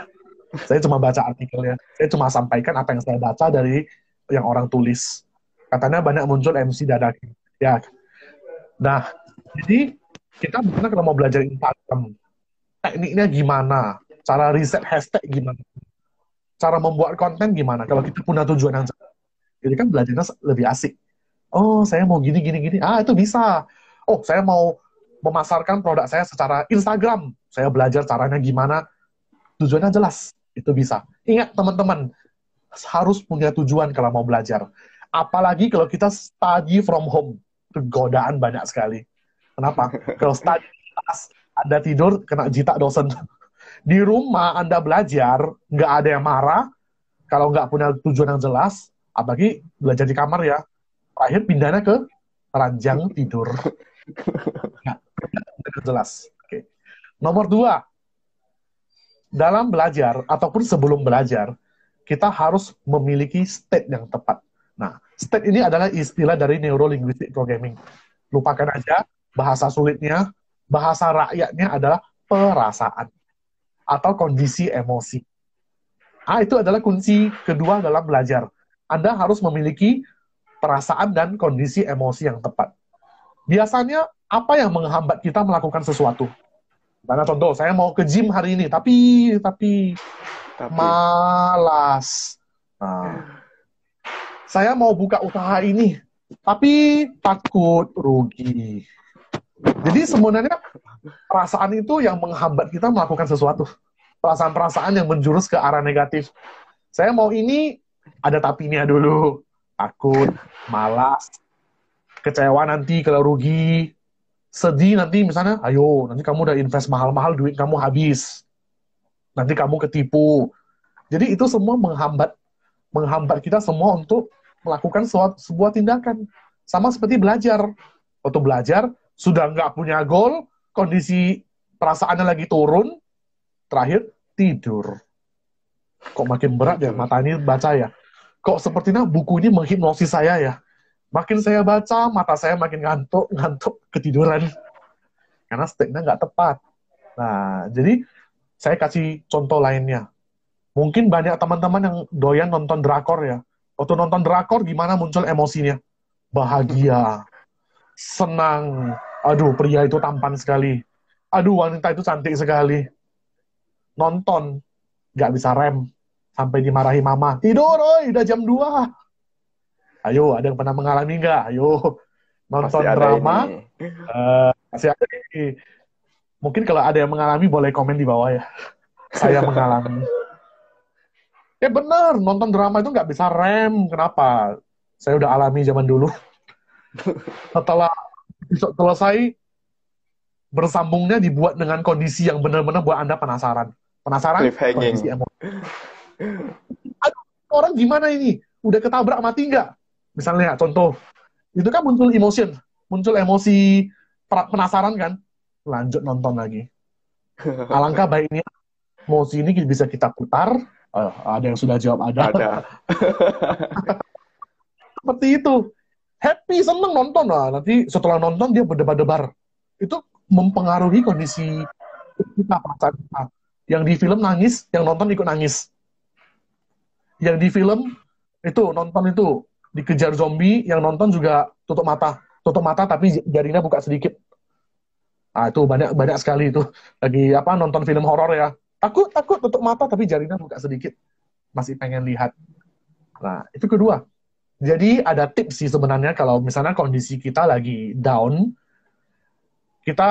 <laughs> Saya cuma baca artikelnya. Saya cuma sampaikan apa yang saya baca dari yang orang tulis. Katanya banyak muncul MC dadakan. Ya. Nah, jadi kita benar kalau mau belajar Instagram, tekniknya gimana? Cara riset hashtag gimana? Cara membuat konten gimana? Kalau kita punya tujuan yang jadi kan belajarnya lebih asik. Oh, saya mau gini, gini, gini. Ah, itu bisa. Oh, saya mau memasarkan produk saya secara Instagram. Saya belajar caranya gimana. Tujuannya jelas. Itu bisa. Ingat teman-teman, harus punya tujuan kalau mau belajar. Apalagi kalau kita study from home. Godaan banyak sekali. Kenapa? <laughs> Kalau study kelas, Anda tidur, kena jitak dosen. <laughs> Di rumah Anda belajar, nggak ada yang marah. Kalau nggak punya tujuan yang jelas, apalagi belajar di kamar ya. Terakhir pindahnya ke ranjang <laughs> tidur. Jelas. Oke. Nomor dua, dalam belajar ataupun sebelum belajar, kita harus memiliki state yang tepat. Nah, state ini adalah istilah dari neuro-linguistic programming. Lupakan aja bahasa sulitnya, bahasa rakyatnya adalah perasaan atau kondisi emosi. Ah, itu adalah kunci kedua dalam belajar. Anda harus memiliki perasaan dan kondisi emosi yang tepat. Biasanya apa yang menghambat kita melakukan sesuatu? Karena contoh, saya mau ke gym hari ini, tapi tapi, tapi. malas. Nah, saya mau buka usaha ini, tapi takut rugi. Jadi sebenarnya perasaan itu yang menghambat kita melakukan sesuatu. Perasaan-perasaan yang menjurus ke arah negatif. Saya mau ini, ada tapinya dulu. Takut, malas, kecewa nanti kalau rugi, sedih nanti misalnya, ayo nanti kamu udah invest mahal-mahal duit kamu habis, nanti kamu ketipu. Jadi itu semua menghambat menghambat kita semua untuk melakukan sebuah tindakan. Sama seperti belajar. Waktu belajar, sudah nggak punya goal, kondisi perasaannya lagi turun, terakhir tidur. Kok makin berat ya mata ini baca ya. Kok sepertinya buku ini menghipnosis saya ya. Makin saya baca, mata saya makin ngantuk, <laughs> ngantuk, ketiduran. Karena steknya nggak tepat. Nah, jadi saya kasih contoh lainnya. Mungkin banyak teman-teman yang doyan nonton drakor ya. Waktu nonton drakor gimana muncul emosinya? Bahagia, senang. Aduh, pria itu tampan sekali. Aduh, wanita itu cantik sekali. Nonton, nggak bisa rem. Sampai dimarahi mama. Tidur, oi, udah jam 2. Ayo, ada yang pernah mengalami nggak? Ayo, nonton masih drama. Uh, masih ada ini. Mungkin kalau ada yang mengalami, boleh komen di bawah ya. Saya <laughs> mengalami. Ya benar, nonton drama itu nggak bisa rem. Kenapa? Saya udah alami zaman dulu. <laughs> Setelah selesai, bersambungnya dibuat dengan kondisi yang benar-benar buat Anda penasaran. Penasaran? Kondisi emosi. Aduh, orang gimana ini? Udah ketabrak mati nggak? Misalnya, contoh. Itu kan muncul emotion. Muncul emosi penasaran kan? Lanjut nonton lagi. <laughs> Alangkah baiknya emosi ini bisa kita putar. Uh, ada yang sudah jawab ada. Ada. <laughs> Seperti itu happy seneng nonton lah nanti setelah nonton dia berdebar-debar itu mempengaruhi kondisi kita perasaan kita yang di film nangis yang nonton ikut nangis yang di film itu nonton itu dikejar zombie yang nonton juga tutup mata tutup mata tapi jarinya buka sedikit ah itu banyak banyak sekali itu lagi apa nonton film horor ya takut takut tutup mata tapi jarinya buka sedikit masih pengen lihat nah itu kedua jadi ada tips sih sebenarnya kalau misalnya kondisi kita lagi down, kita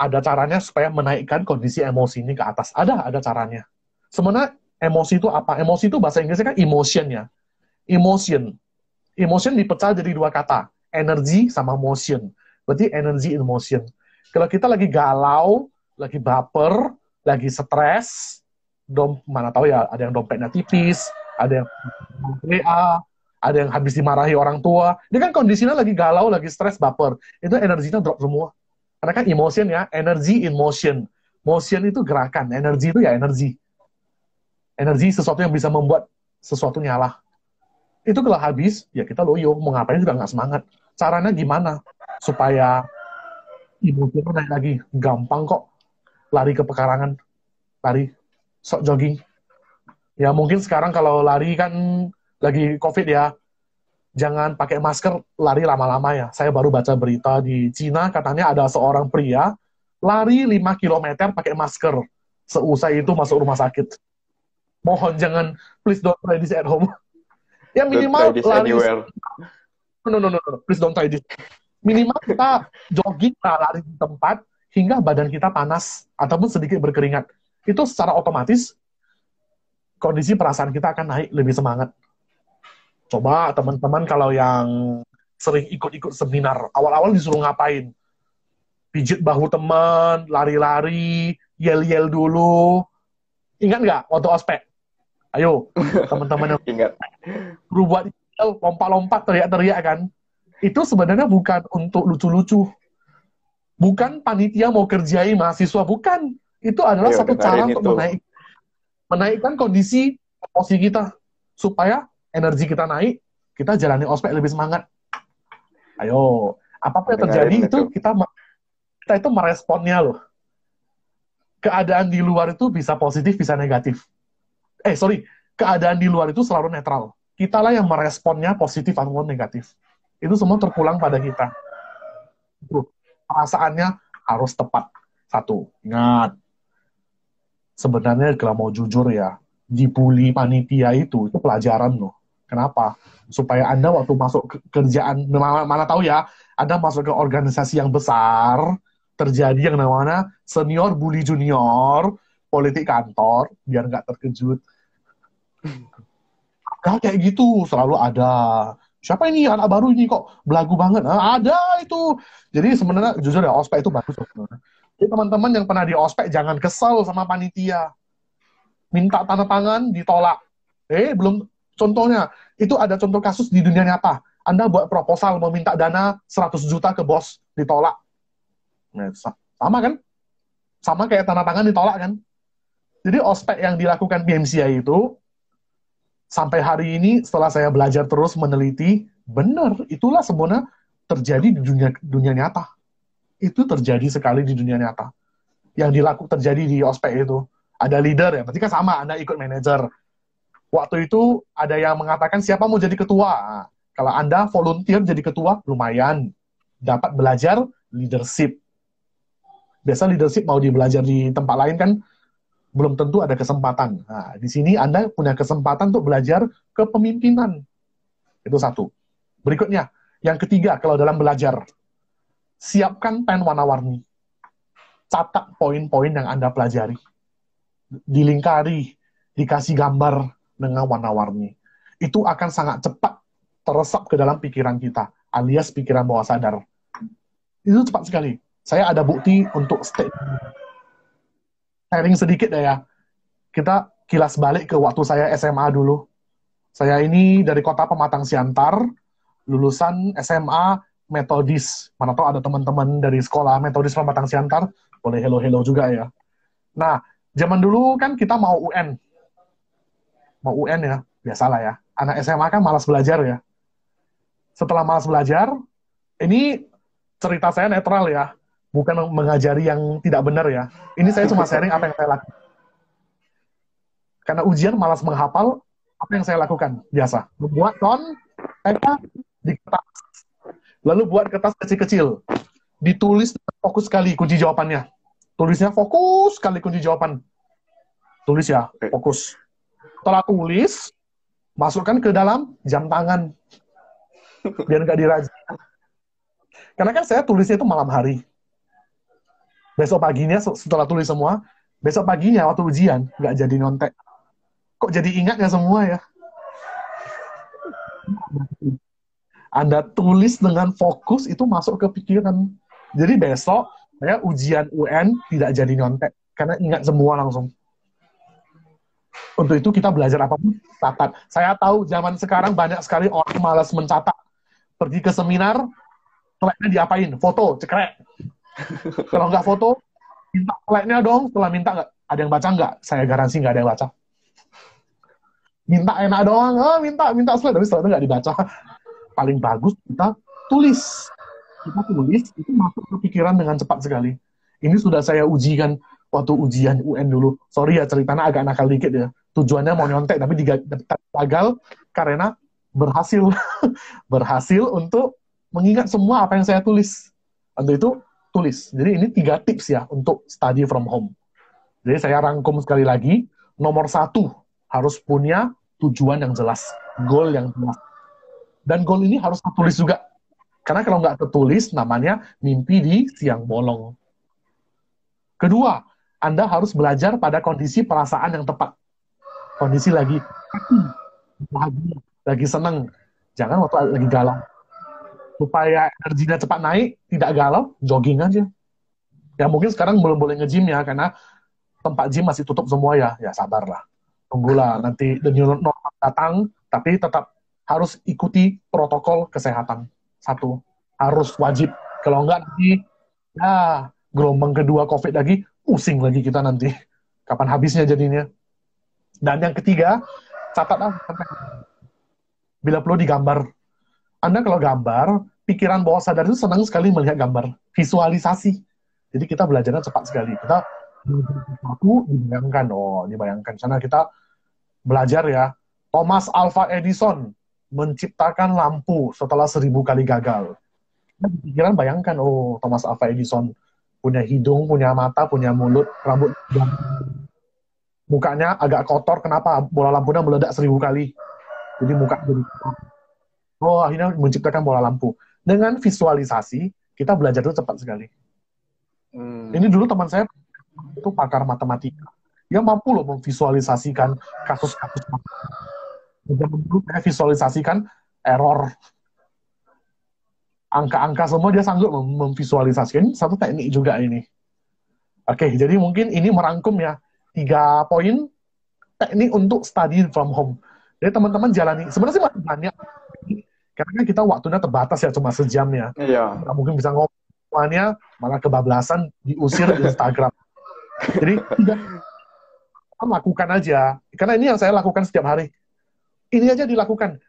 ada caranya supaya menaikkan kondisi emosi ini ke atas. Ada, ada caranya. Sebenarnya emosi itu apa? Emosi itu bahasa Inggrisnya kan emotion ya. Emotion. Emotion dipecah jadi dua kata. Energy sama motion. Berarti energy in motion. Kalau kita lagi galau, lagi baper, lagi stres, dom mana tahu ya, ada yang dompetnya tipis, ada yang WA, ada yang habis dimarahi orang tua. Dia kan kondisinya lagi galau, lagi stres, baper. Itu energinya drop semua. Karena kan emotion ya, energy in motion. Motion itu gerakan, energi itu ya energi. Energi sesuatu yang bisa membuat sesuatu nyala. Itu kalau habis, ya kita loyo, mau ngapain juga nggak semangat. Caranya gimana? Supaya emosi itu naik lagi. Gampang kok. Lari ke pekarangan. Lari. Sok jogging. Ya mungkin sekarang kalau lari kan lagi COVID ya, jangan pakai masker lari lama-lama ya. Saya baru baca berita di Cina katanya ada seorang pria lari 5 km pakai masker. Seusai itu masuk rumah sakit. Mohon jangan, please don't try this at home. <laughs> ya minimal lari. Anywhere. No, no, no, no, please don't try this. Minimal kita jogging lah, lari di tempat hingga badan kita panas ataupun sedikit berkeringat. Itu secara otomatis kondisi perasaan kita akan naik lebih semangat. Coba teman-teman kalau yang sering ikut-ikut seminar, awal-awal disuruh ngapain? Pijit bahu teman, lari-lari, yel-yel dulu. Ingat nggak waktu ospek? Ayo, <laughs> teman-teman yang ingat. Yel, lompat-lompat, teriak-teriak kan? Itu sebenarnya bukan untuk lucu-lucu. Bukan panitia mau kerjai mahasiswa, bukan. Itu adalah Yo, satu cara untuk menaik, menaikkan kondisi emosi kita. Supaya energi kita naik, kita jalani ospek lebih semangat. Ayo, apa pun yang terjadi itu kita kita itu meresponnya loh. Keadaan di luar itu bisa positif, bisa negatif. Eh, sorry, keadaan di luar itu selalu netral. Kita lah yang meresponnya positif atau negatif. Itu semua terpulang pada kita. Tuh, perasaannya harus tepat. Satu, ingat. Sebenarnya kalau mau jujur ya, dibully panitia itu, itu pelajaran loh Kenapa? Supaya Anda waktu masuk ke kerjaan, mana, mana tahu ya, Anda masuk ke organisasi yang besar, terjadi yang namanya senior bully junior, politik kantor, biar nggak terkejut. Nah, kayak gitu, selalu ada. Siapa ini anak baru ini kok belagu banget? Nah, ada itu. Jadi sebenarnya jujur ya ospek itu bagus sebenarnya. Jadi teman-teman yang pernah di ospek jangan kesel sama panitia. Minta tanda tangan ditolak. Eh belum Contohnya, itu ada contoh kasus di dunia nyata. Anda buat proposal meminta dana 100 juta ke bos, ditolak. Nah, sama kan? Sama kayak tanda tangan ditolak kan? Jadi ospek yang dilakukan BMCI itu, sampai hari ini setelah saya belajar terus meneliti, benar, itulah sebenarnya terjadi di dunia dunia nyata. Itu terjadi sekali di dunia nyata. Yang dilakukan terjadi di ospek itu. Ada leader ya, berarti kan sama, Anda ikut manajer waktu itu ada yang mengatakan siapa mau jadi ketua. Nah, kalau Anda volunteer jadi ketua, lumayan. Dapat belajar leadership. Biasa leadership mau dibelajar di tempat lain kan belum tentu ada kesempatan. Nah, di sini Anda punya kesempatan untuk belajar kepemimpinan. Itu satu. Berikutnya, yang ketiga kalau dalam belajar, siapkan pen warna-warni. Catat poin-poin yang Anda pelajari. Dilingkari, dikasih gambar, dengan warna-warni. Itu akan sangat cepat teresap ke dalam pikiran kita, alias pikiran bawah sadar. Itu cepat sekali. Saya ada bukti untuk state. Sharing sedikit deh ya. Kita kilas balik ke waktu saya SMA dulu. Saya ini dari kota Pematang Siantar, lulusan SMA metodis. Mana tahu ada teman-teman dari sekolah metodis Pematang Siantar, boleh hello-hello juga ya. Nah, zaman dulu kan kita mau UN, mau UN ya, biasalah ya. Anak SMA kan malas belajar ya. Setelah malas belajar, ini cerita saya netral ya, bukan mengajari yang tidak benar ya. Ini saya cuma sharing apa yang saya lakukan. Karena ujian malas menghafal, apa yang saya lakukan? Biasa, membuat ton, teka di kertas. Lalu buat kertas kecil-kecil. Ditulis fokus sekali kunci jawabannya. Tulisnya fokus sekali kunci jawaban. Tulis ya, fokus setelah tulis, masukkan ke dalam jam tangan. Biar nggak dirajin. Karena kan saya tulisnya itu malam hari. Besok paginya setelah tulis semua, besok paginya waktu ujian nggak jadi nyontek. Kok jadi ingat ya semua ya? Anda tulis dengan fokus itu masuk ke pikiran. Jadi besok saya ujian UN tidak jadi nyontek karena ingat semua langsung. Untuk itu kita belajar apa pun, catat. Saya tahu zaman sekarang banyak sekali orang malas mencatat. Pergi ke seminar, slide-nya diapain? Foto, cekrek. Kalau nggak foto, minta slide-nya dong. Setelah minta nggak, ada yang baca nggak? Saya garansi nggak ada yang baca. Minta enak doang, oh, minta minta slide, tapi slide nggak dibaca. Paling bagus kita tulis. Kita tulis, itu masuk ke pikiran dengan cepat sekali. Ini sudah saya ujikan waktu ujian UN dulu. Sorry ya ceritanya agak nakal dikit ya tujuannya mau nyontek tapi gagal karena berhasil <laughs> berhasil untuk mengingat semua apa yang saya tulis. Untuk itu tulis. Jadi ini tiga tips ya untuk study from home. Jadi saya rangkum sekali lagi. Nomor satu harus punya tujuan yang jelas, goal yang jelas. Dan goal ini harus tertulis juga. Karena kalau nggak tertulis, namanya mimpi di siang bolong. Kedua, Anda harus belajar pada kondisi perasaan yang tepat kondisi lagi lagi seneng. Jangan waktu lagi galau. Supaya energinya cepat naik, tidak galau, jogging aja. Ya mungkin sekarang belum boleh nge-gym ya, karena tempat gym masih tutup semua ya. Ya sabarlah. Tunggulah nanti the new normal datang, tapi tetap harus ikuti protokol kesehatan. Satu, harus wajib. Kalau enggak nanti, ya gelombang kedua COVID lagi, pusing lagi kita nanti. Kapan habisnya jadinya? Dan yang ketiga, catat bila perlu digambar. Anda kalau gambar, pikiran bawah sadar itu senang sekali melihat gambar, visualisasi. Jadi kita belajarnya cepat sekali. Kita sesuatu dibayangkan, oh dibayangkan. Karena kita belajar ya, Thomas Alva Edison menciptakan lampu setelah seribu kali gagal. Pikiran bayangkan, oh Thomas Alva Edison punya hidung, punya mata, punya mulut, rambut mukanya agak kotor kenapa bola lampunya meledak seribu kali jadi muka jadi oh akhirnya menciptakan bola lampu dengan visualisasi kita belajar itu cepat sekali hmm. ini dulu teman saya itu pakar matematika dia mampu loh memvisualisasikan kasus-kasus zaman dulu saya visualisasikan error angka-angka semua dia sanggup memvisualisasikan satu teknik juga ini oke jadi mungkin ini merangkum ya tiga poin teknik untuk study from home. Jadi teman-teman jalani. Sebenarnya sih masih banyak. Karena kita waktunya terbatas ya, cuma sejam ya. Iya. Nggak mungkin bisa ngomongnya, malah kebablasan, diusir di Instagram. Jadi, tidak. Lakukan aja. Karena ini yang saya lakukan setiap hari. Ini aja dilakukan.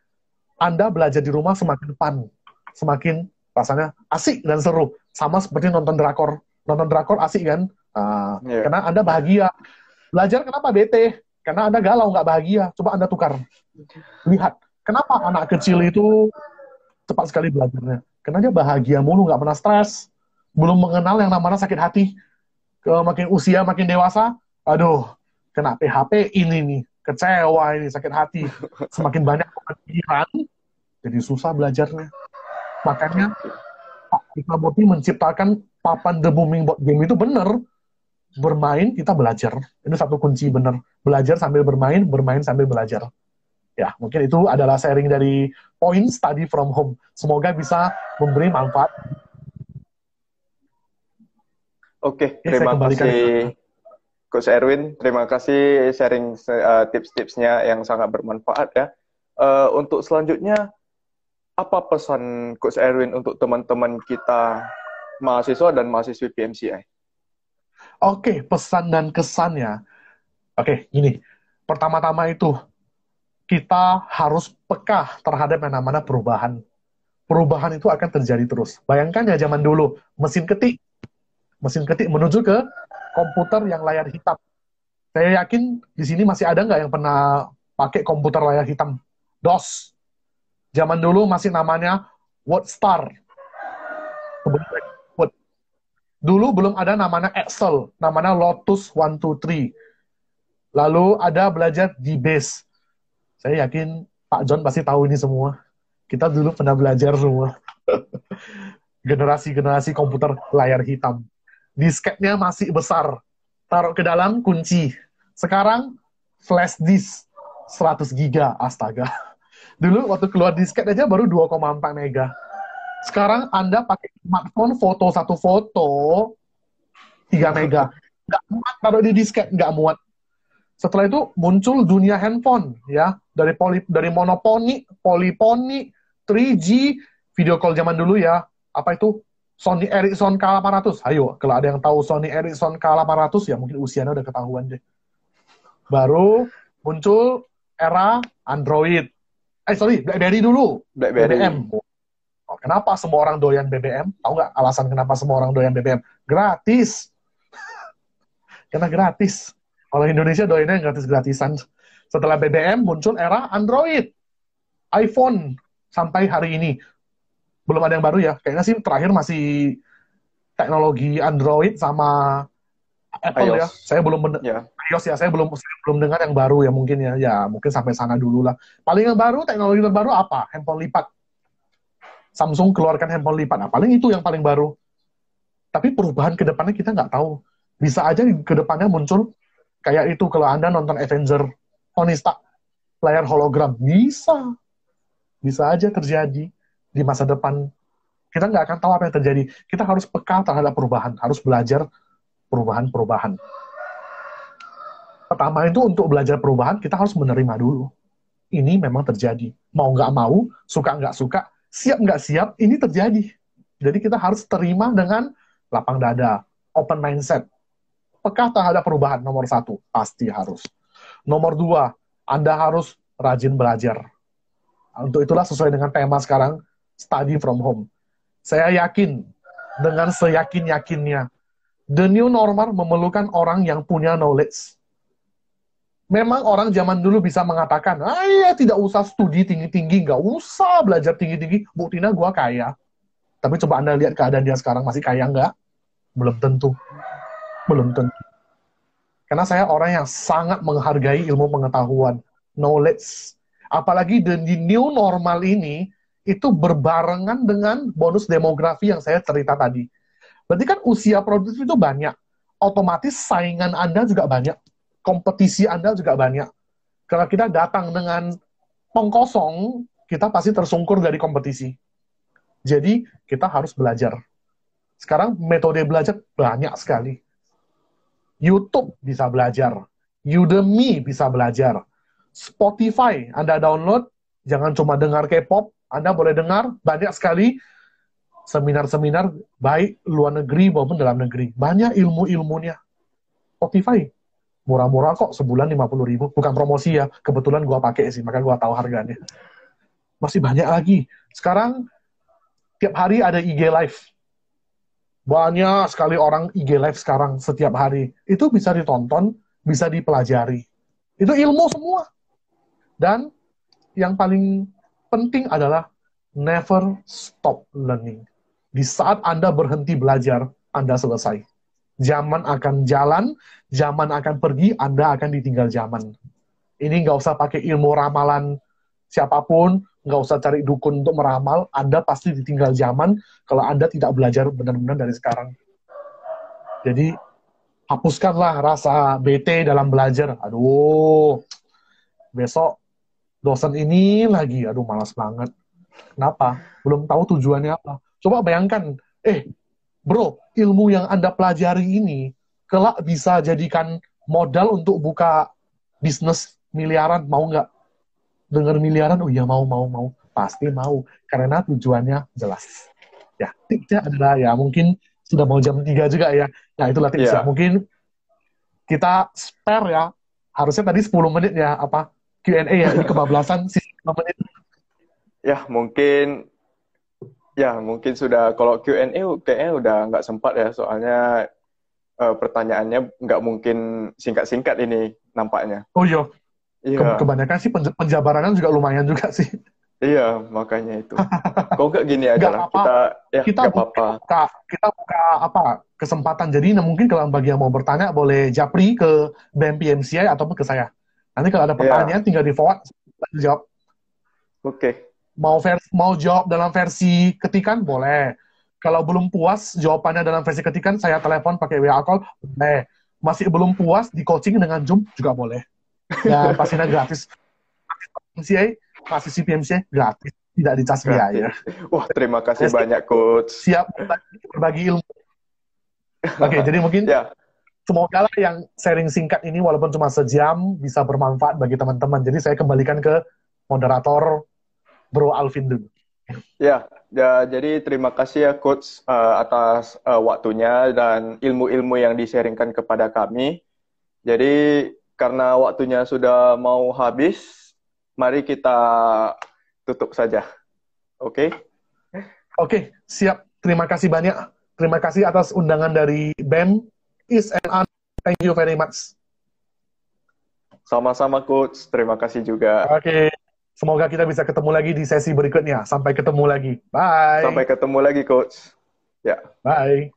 Anda belajar di rumah semakin fun. Semakin rasanya asik dan seru. Sama seperti nonton drakor. Nonton drakor asik kan? Uh, yeah. Karena Anda bahagia. Belajar kenapa bete? Karena Anda galau, nggak bahagia. Coba Anda tukar. Lihat, kenapa anak kecil itu cepat sekali belajarnya? Karena dia bahagia mulu, nggak pernah stres. Belum mengenal yang namanya sakit hati. Ke makin usia, makin dewasa, aduh, kena PHP ini nih, kecewa ini, sakit hati. Semakin banyak pikiran, jadi susah belajarnya. Makanya Pak Ikmaboti menciptakan papan The Booming Board Game itu benar bermain kita belajar. Ini satu kunci benar. Belajar sambil bermain, bermain sambil belajar. Ya, mungkin itu adalah sharing dari point study from home. Semoga bisa memberi manfaat. Oke, ya, terima kasih Coach Erwin. Terima kasih sharing uh, tips-tipsnya yang sangat bermanfaat ya. Uh, untuk selanjutnya, apa pesan Coach Erwin untuk teman-teman kita mahasiswa dan mahasiswi PMCI? Oke, pesan dan kesannya. Oke, gini. Pertama-tama itu, kita harus peka terhadap yang namanya perubahan. Perubahan itu akan terjadi terus. Bayangkan ya zaman dulu, mesin ketik. Mesin ketik menuju ke komputer yang layar hitam. Saya yakin di sini masih ada nggak yang pernah pakai komputer layar hitam? DOS. Zaman dulu masih namanya WordStar. Dulu belum ada namanya Excel, namanya Lotus 123. Lalu ada belajar di base. Saya yakin Pak John pasti tahu ini semua. Kita dulu pernah belajar semua. Generasi-generasi komputer layar hitam. Disketnya masih besar. Taruh ke dalam kunci. Sekarang flash disk 100 giga. Astaga. Dulu waktu keluar disket aja baru 2,4 mega sekarang Anda pakai smartphone foto satu foto 3 mega. Nggak muat taruh di disket, nggak muat. Setelah itu muncul dunia handphone ya dari poli, dari monoponi, poliponi, 3G, video call zaman dulu ya. Apa itu? Sony Ericsson K800. Ayo, kalau ada yang tahu Sony Ericsson K800 ya mungkin usianya udah ketahuan deh. Baru muncul era Android. Eh sorry, BlackBerry dulu. BlackBerry. BBM. Kenapa semua orang doyan BBM? Tahu nggak alasan kenapa semua orang doyan BBM? Gratis. <laughs> Karena gratis. Kalau Indonesia doyannya gratis-gratisan. Setelah BBM muncul era Android. iPhone sampai hari ini. Belum ada yang baru ya. Kayaknya sih terakhir masih teknologi Android sama Apple ya. iOS. ya. Saya belum yeah. iOS ya, saya belum saya belum dengar yang baru ya mungkin ya. Ya, mungkin sampai sana dulu lah. Paling yang baru teknologi terbaru apa? Handphone lipat. Samsung keluarkan handphone lipat. Nah, paling itu yang paling baru. Tapi perubahan ke depannya kita nggak tahu. Bisa aja ke depannya muncul kayak itu kalau Anda nonton Avenger, Tony Stark, layar hologram. Bisa. Bisa aja terjadi di masa depan. Kita nggak akan tahu apa yang terjadi. Kita harus peka terhadap perubahan. Harus belajar perubahan-perubahan. Pertama itu untuk belajar perubahan, kita harus menerima dulu. Ini memang terjadi. Mau nggak mau, suka nggak suka, siap nggak siap ini terjadi. Jadi kita harus terima dengan lapang dada, open mindset. Peka terhadap perubahan nomor satu, pasti harus. Nomor dua, Anda harus rajin belajar. Untuk itulah sesuai dengan tema sekarang, study from home. Saya yakin, dengan seyakin-yakinnya, the new normal memerlukan orang yang punya knowledge memang orang zaman dulu bisa mengatakan, ah ya tidak usah studi tinggi-tinggi, nggak usah belajar tinggi-tinggi, buktinya gue kaya. Tapi coba Anda lihat keadaan dia sekarang masih kaya nggak? Belum tentu. Belum tentu. Karena saya orang yang sangat menghargai ilmu pengetahuan, knowledge. Apalagi di new normal ini, itu berbarengan dengan bonus demografi yang saya cerita tadi. Berarti kan usia produktif itu banyak. Otomatis saingan Anda juga banyak kompetisi Anda juga banyak. Kalau kita datang dengan pong kosong, kita pasti tersungkur dari kompetisi. Jadi, kita harus belajar. Sekarang metode belajar banyak sekali. YouTube bisa belajar. Udemy bisa belajar. Spotify Anda download, jangan cuma dengar K-pop, Anda boleh dengar banyak sekali seminar-seminar baik luar negeri maupun dalam negeri. Banyak ilmu-ilmunya. Spotify murah-murah kok sebulan 50 ribu bukan promosi ya kebetulan gua pakai sih maka gua tahu harganya masih banyak lagi sekarang tiap hari ada IG live banyak sekali orang IG live sekarang setiap hari. Itu bisa ditonton bisa dipelajari. Itu ilmu semua. Dan yang paling penting adalah never stop learning. Di saat Anda berhenti belajar Anda selesai. Zaman akan jalan, zaman akan pergi, Anda akan ditinggal zaman. Ini nggak usah pakai ilmu ramalan siapa pun, nggak usah cari dukun untuk meramal, Anda pasti ditinggal zaman kalau Anda tidak belajar benar-benar dari sekarang. Jadi, hapuskanlah rasa BT dalam belajar. Aduh, besok dosen ini lagi, aduh malas banget. Kenapa? Belum tahu tujuannya apa. Coba bayangkan, eh, bro, ilmu yang Anda pelajari ini kelak bisa jadikan modal untuk buka bisnis miliaran, mau nggak? Dengar miliaran, oh iya mau, mau, mau. Pasti mau, karena tujuannya jelas. Ya, tipsnya adalah ya mungkin sudah mau jam 3 juga ya. Nah, itulah tipsnya. Yeah. Mungkin kita spare ya. Harusnya tadi 10 menit ya, apa Q&A ya. Ini kebablasan sih 5 menit. Ya, mungkin Ya, mungkin sudah kalau Q&A kayaknya udah nggak sempat ya, soalnya uh, pertanyaannya nggak mungkin singkat-singkat ini nampaknya. Oh iya. Iya. Ke kebanyakan sih penjabarannya juga lumayan juga sih. Iya, makanya itu. <laughs> Kok nggak gini aja lah, kita ya kita apa-apa. Buka, kita buka apa kesempatan. Jadi nah, mungkin kalau bagi yang mau bertanya boleh japri ke BMPMCI ataupun ke saya. Nanti kalau ada iya. pertanyaan ya. tinggal di forward, jawab. Oke. Okay mau versi, mau jawab dalam versi ketikan boleh. Kalau belum puas jawabannya dalam versi ketikan, saya telepon pakai WA call, boleh. Masih belum puas di coaching dengan Zoom juga boleh. Dan pastinya gratis. PMCA, masih CPMC gratis, tidak dicas biaya. Wah, terima kasih ya, banyak coach. Siap berbagi ilmu. Oke, okay, jadi mungkin ya. semoga lah yang sharing singkat ini walaupun cuma sejam bisa bermanfaat bagi teman-teman. Jadi saya kembalikan ke moderator Bro Alvin dulu. Ya, ya jadi terima kasih ya Coach uh, atas uh, waktunya dan ilmu-ilmu yang disaringkan kepada kami. Jadi karena waktunya sudah mau habis, mari kita tutup saja. Oke? Okay? Oke, okay, siap. Terima kasih banyak. Terima kasih atas undangan dari BEM Is and Thank you very much. Sama-sama Coach, terima kasih juga. Oke. Okay. Semoga kita bisa ketemu lagi di sesi berikutnya. Sampai ketemu lagi. Bye. Sampai ketemu lagi, Coach. Ya. Bye.